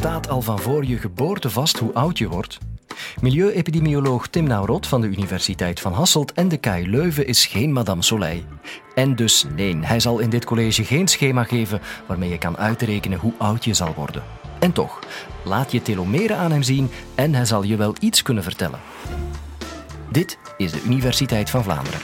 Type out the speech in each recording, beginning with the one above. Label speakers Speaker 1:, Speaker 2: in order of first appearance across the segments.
Speaker 1: staat al van voor je geboorte vast hoe oud je wordt? Milieuepidemioloog Tim Naurot van de Universiteit van Hasselt en de KU Leuven is geen Madame Soleil. En dus nee, hij zal in dit college geen schema geven waarmee je kan uitrekenen hoe oud je zal worden. En toch, laat je telomeren aan hem zien en hij zal je wel iets kunnen vertellen. Dit is de Universiteit van Vlaanderen.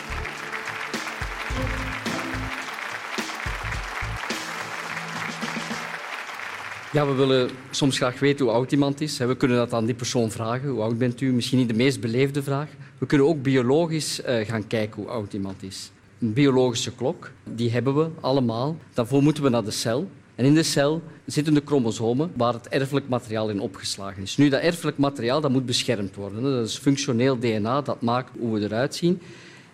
Speaker 2: Ja, we willen soms graag weten hoe oud iemand is. We kunnen dat aan die persoon vragen. Hoe oud bent u? Misschien niet de meest beleefde vraag. We kunnen ook biologisch eh, gaan kijken hoe oud iemand is. Een biologische klok, die hebben we allemaal. Daarvoor moeten we naar de cel. En in de cel zitten de chromosomen waar het erfelijk materiaal in opgeslagen is. Nu, dat erfelijk materiaal dat moet beschermd worden. Dat is functioneel DNA, dat maakt hoe we eruit zien.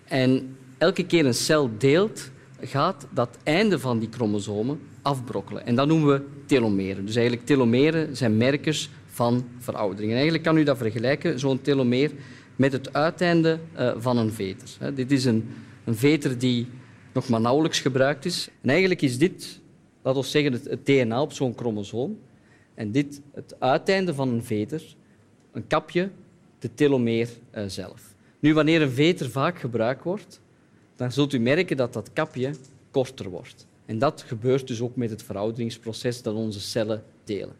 Speaker 2: En elke keer een cel deelt, gaat dat einde van die chromosomen afbrokkelen. En dat noemen we telomeren. Dus eigenlijk telomeren zijn merkers van veroudering. En eigenlijk kan u dat vergelijken, zo'n telomeer, met het uiteinde uh, van een veter. Dit is een, een veter die nog maar nauwelijks gebruikt is. En eigenlijk is dit, laten we zeggen, het, DNA op zo'n chromosoom. En dit, het uiteinde van een veter, een kapje, de telomeer uh, zelf. Nu, wanneer een veter vaak gebruikt wordt, dan zult u merken dat dat kapje korter wordt. En dat gebeurt dus ook met het verouderingsproces dat onze cellen delen.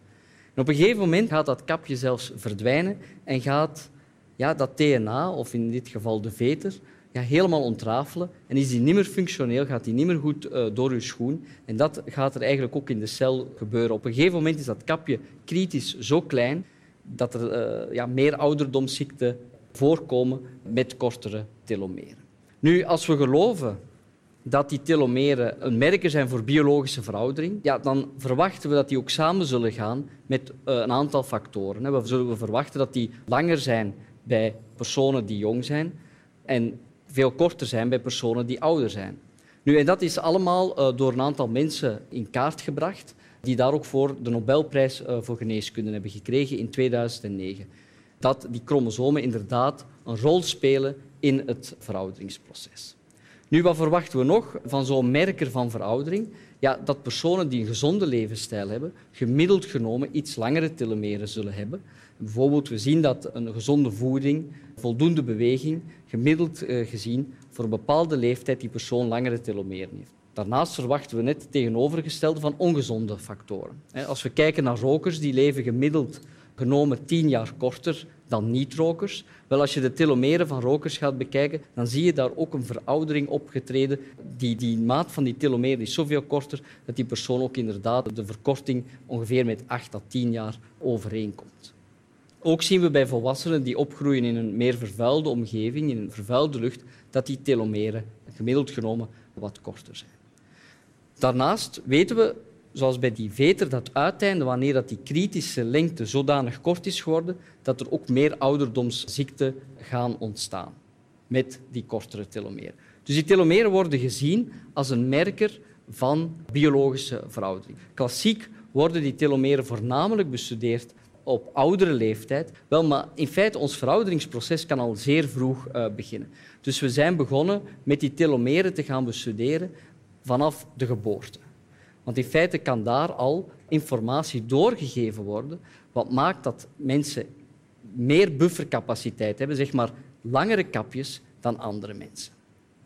Speaker 2: En op een gegeven moment gaat dat kapje zelfs verdwijnen en gaat ja, dat DNA, of in dit geval de veter, ja, helemaal ontrafelen. En is die niet meer functioneel, gaat die niet meer goed uh, door uw schoen. En dat gaat er eigenlijk ook in de cel gebeuren. Op een gegeven moment is dat kapje kritisch zo klein dat er uh, ja, meer ouderdomsziekten voorkomen met kortere telomeren. Nu, als we geloven dat die telomeren een merker zijn voor biologische veroudering, ja, dan verwachten we dat die ook samen zullen gaan met uh, een aantal factoren. We zullen verwachten dat die langer zijn bij personen die jong zijn en veel korter zijn bij personen die ouder zijn. Nu, en dat is allemaal uh, door een aantal mensen in kaart gebracht die daar ook voor de Nobelprijs uh, voor geneeskunde hebben gekregen in 2009. Dat die chromosomen inderdaad een rol spelen in het verouderingsproces. Nu, wat verwachten we nog van zo'n merker van veroudering? Ja, dat personen die een gezonde levensstijl hebben, gemiddeld genomen iets langere telomeren zullen hebben. Bijvoorbeeld, we zien dat een gezonde voeding, voldoende beweging, gemiddeld eh, gezien voor een bepaalde leeftijd die persoon langere telomeren heeft. Daarnaast verwachten we net het tegenovergestelde van ongezonde factoren. Als we kijken naar rokers, die leven gemiddeld genomen tien jaar korter dan niet-rokers. Wel, als je de telomeren van rokers gaat bekijken, dan zie je daar ook een veroudering opgetreden. Die, die maat van die telomeren is zoveel korter dat die persoon ook inderdaad de verkorting ongeveer met acht à tien jaar overeenkomt. Ook zien we bij volwassenen die opgroeien in een meer vervuilde omgeving, in een vervuilde lucht, dat die telomeren gemiddeld genomen wat korter zijn. Daarnaast weten we zoals bij die veter, dat uiteinde, wanneer dat die kritische lengte zodanig kort is geworden, dat er ook meer ouderdomsziekten gaan ontstaan met die kortere telomeren. Dus die telomeren worden gezien als een merker van biologische veroudering. Klassiek worden die telomeren voornamelijk bestudeerd op oudere leeftijd. Wel, maar in feite, ons verouderingsproces kan al zeer vroeg uh, beginnen. Dus we zijn begonnen met die telomeren te gaan bestuderen vanaf de geboorte. Want in feite kan daar al informatie doorgegeven worden, wat maakt dat mensen meer buffercapaciteit hebben, zeg maar langere kapjes dan andere mensen.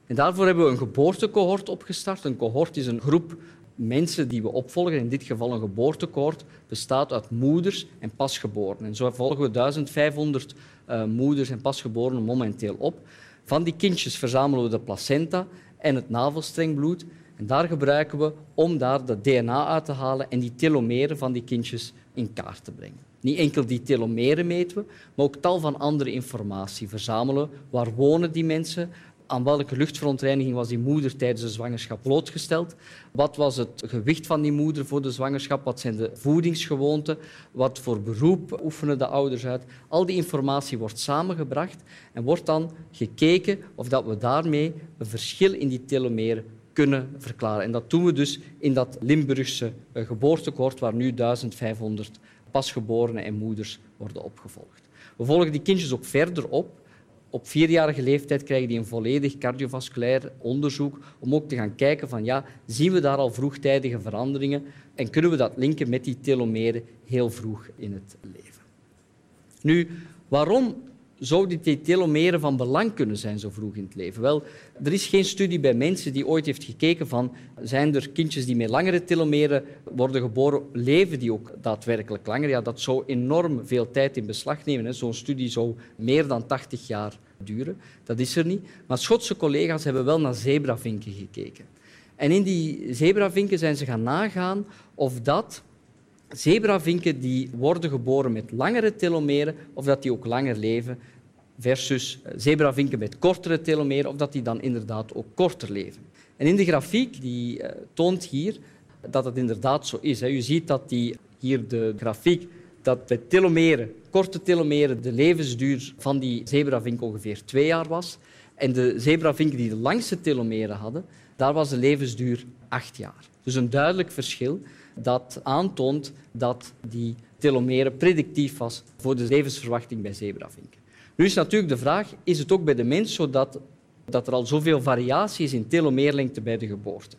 Speaker 2: En daarvoor hebben we een geboortecohort opgestart. Een cohort is een groep mensen die we opvolgen. In dit geval een geboortecohort bestaat uit moeders en pasgeborenen. En zo volgen we 1500 uh, eh, moeders en pasgeborenen momenteel op. Van die kindjes verzamelen we de placenta en het navelstrengbloed. En daar gebruiken we om daar de DNA uit te halen en die telomeren van die kindjes in kaart te brengen. Niet enkel die telomeren meten we, maar ook tal van andere informatie verzamelen. Waar wonen die mensen? Aan welke luchtverontreiniging was die moeder tijdens de zwangerschap blootgesteld? Wat was het gewicht van die moeder voor de zwangerschap? Wat zijn de voedingsgewoonten? Wat voor beroep oefenen de ouders uit? Al die informatie wordt samengebracht en wordt dan gekeken of dat we daarmee een verschil in die telomeren kunnen verklaren. En dat doen we dus in dat Limburgse eh, geboortecohort, waar nu 1500 pasgeborenen en moeders worden opgevolgd. We volgen die kindjes ook verder op Op vierjarige leeftijd krijgen die een volledig cardiovasculair onderzoek om ook te gaan kijken van ja, zien we daar al vroegtijdige veranderingen en kunnen we dat linken met die telomeren heel vroeg in het leven. Nu, waarom zouden die telomeren van belang kunnen zijn zo vroeg in het leven? Wel, er is geen studie bij mensen die ooit heeft gekeken van zijn er kindjes die met langere telomeren worden geboren, leven die ook daadwerkelijk langer? Ja, dat zou enorm veel tijd in beslag nemen. Zo'n studie zou meer dan 80 jaar duren. Dat is er niet. Maar Schotse collega's hebben wel naar zebravinken gekeken. En in die zebravinken zijn ze gaan nagaan of dat zebravinken die worden geboren met langere telomeren of dat die ook langer leven versus zebravinken met kortere telomeren of dat die dan inderdaad ook korter leven. En in de grafiek die uh, toont hier dat het inderdaad zo is. Hè. U ziet dat die, hier de grafiek dat bij telomeren, korte telomeren, de levensduur van die zebravink ongeveer twee jaar was. En de zebravinken die de langste telomeren hadden, daar was de levensduur acht jaar. Dus een duidelijk verschil dat aantoont dat die telomeren predictief was voor de levensverwachting bij zebravinken. Nu is natuurlijk de vraag, is het ook bij de mens zo dat, dat er al zoveel variatie is in telomeerlengte bij de geboorte?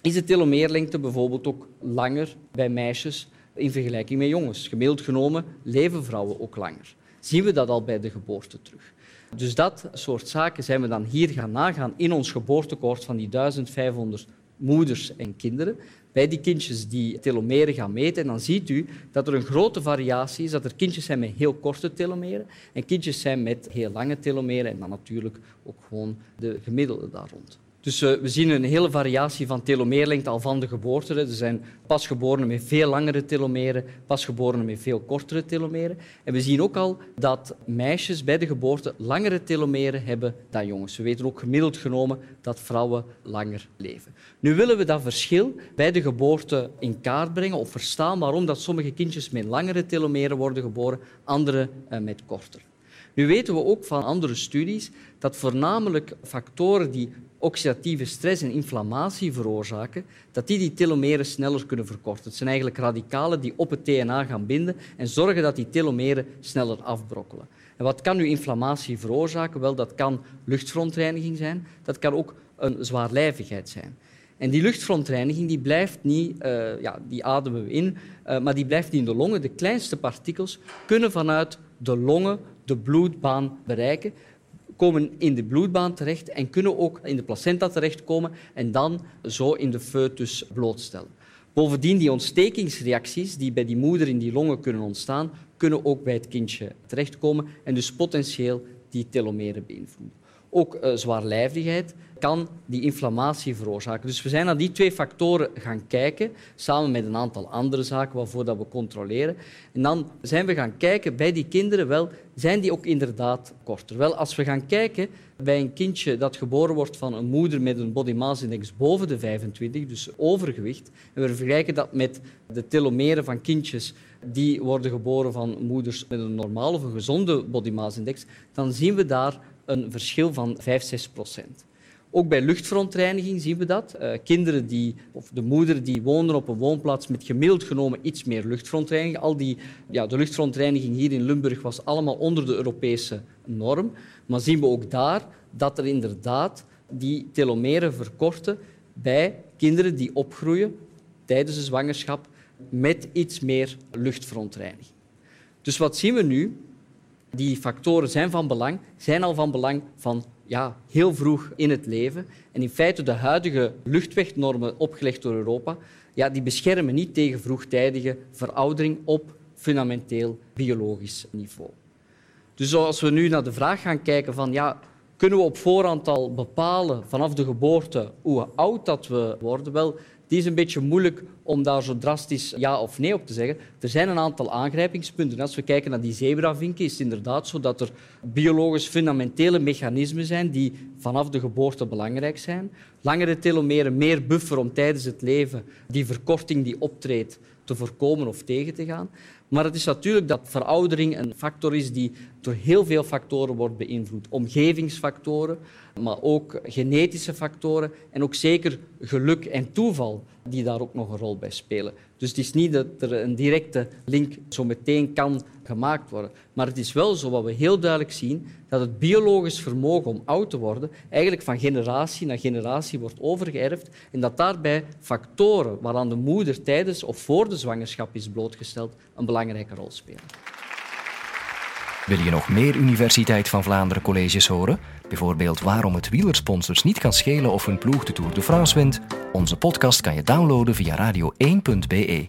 Speaker 2: Is de telomeerlengte bijvoorbeeld ook langer bij meisjes in vergelijking met jongens? Gemiddeld genomen leven vrouwen ook langer. Zien we dat al bij de geboorte terug? Dus dat soort zaken zijn we dan hier gaan nagaan in ons geboortekoord van die 1500 moeders en kinderen bij die kindjes die telomeren gaan meten. En dan ziet u dat er een grote variatie is. Dat er kindjes zijn met heel korte telomeren en kindjes zijn met heel lange telomeren. En dan natuurlijk ook gewoon de gemiddelde daar rond. Dus uh, we zien een hele variatie van telomeerlengte al van de geboorte. Er zijn pasgeborenen met veel langere telomeren, pasgeborenen met veel kortere telomeren. En we zien ook al dat meisjes bij de geboorte langere telomeren hebben dan jongens. We weten ook gemiddeld genomen dat vrouwen langer leven. Nu willen we dat verschil bij de geboorte in kaart brengen of verstaan waarom dat sommige kindjes met langere telomeren worden geboren, andere uh, met korter. Nu weten we ook van andere studies dat voornamelijk factoren die oxidatieve stress en inflammatie veroorzaken, dat die die telomeren sneller kunnen verkorten. Het zijn eigenlijk radicalen die op het DNA gaan binden en zorgen dat die telomeren sneller afbrokkelen. En wat kan nu inflammatie veroorzaken? Wel, dat kan luchtverontreiniging zijn, dat kan ook een zwaarlijvigheid zijn. En die luchtverontreiniging die blijft niet, uh, ja, die ademen we in, uh, maar die blijft niet in de longen. De kleinste partikels kunnen vanuit de longen de bloedbaan bereiken komen in de bloedbaan terecht en kunnen ook in de placenta terechtkomen en dan zo in de foetus blootstellen. Bovendien, die ontstekingsreacties die bij die moeder in die longen kunnen ontstaan, kunnen ook bij het kindje terechtkomen en dus potentieel die telomeren beïnvloeden. Ook uh, zwaarlijvigheid kan die inflammatie veroorzaken. Dus we zijn naar die twee factoren gaan kijken, samen met een aantal andere zaken waarvoor dat we controleren. En dan zijn we gaan kijken bij die kinderen, wel, zijn die ook inderdaad korter? Wel, als we gaan kijken bij een kindje dat geboren wordt van een moeder met een body mass index boven de 25, dus overgewicht, en we vergelijken dat met de telomeren van kindjes die worden geboren van moeders met een normale of een gezonde body mass index, dan zien we daar een verschil van 5, 6 procent. Ook bij luchtverontreiniging zien we dat. Uh, kinderen die, of de moeder die wonen op een woonplaats met gemiddeld genomen iets meer luchtverontreiniging. Al die, ja, de luchtverontreiniging hier in Limburg was allemaal onder de Europese norm. Maar zien we ook daar dat er inderdaad die telomeren verkorten bij kinderen die opgroeien tijdens de zwangerschap met iets meer luchtverontreiniging. Dus wat zien we nu? Die factoren zijn van belang, zijn al van belang van ja, heel vroeg in het leven. En in feite de huidige luchtwegnormen opgelegd door Europa, ja, die beschermen niet tegen vroegtijdige veroudering op fundamenteel biologisch niveau. Dus als we nu naar de vraag gaan kijken van ja, kunnen we op voorhand al bepalen vanaf de geboorte hoe oud dat we worden? Wel, die is een beetje moeilijk om daar zo drastisch ja of nee op te zeggen. Er zijn een aantal aangrijpingspunten. Als we kijken naar die zebravinken, is het inderdaad zo dat er biologisch fundamentele mechanismen zijn die vanaf de geboorte belangrijk zijn. Langere telomeren, meer buffer om tijdens het leven die verkorting die optreedt te voorkomen of tegen te gaan. Maar het is natuurlijk dat veroudering een factor is die door heel veel factoren wordt beïnvloed. Omgevingsfactoren, maar ook genetische factoren en ook zeker geluk en toeval die daar ook nog een rol bij spelen. Dus het is niet dat er een directe link zo meteen kan gemaakt worden. Maar het is wel zo wat we heel duidelijk zien, dat het biologisch vermogen om oud te worden eigenlijk van generatie naar generatie wordt overgeërfd en dat daarbij factoren waaraan de moeder tijdens of voor de zwangerschap is blootgesteld een belangrijke rol spelen.
Speaker 1: Wil je nog meer Universiteit van Vlaanderen colleges horen? Bijvoorbeeld waarom het wielersponsors niet kan schelen of hun ploeg de Tour de France wint? Onze podcast kan je downloaden via radio1.be.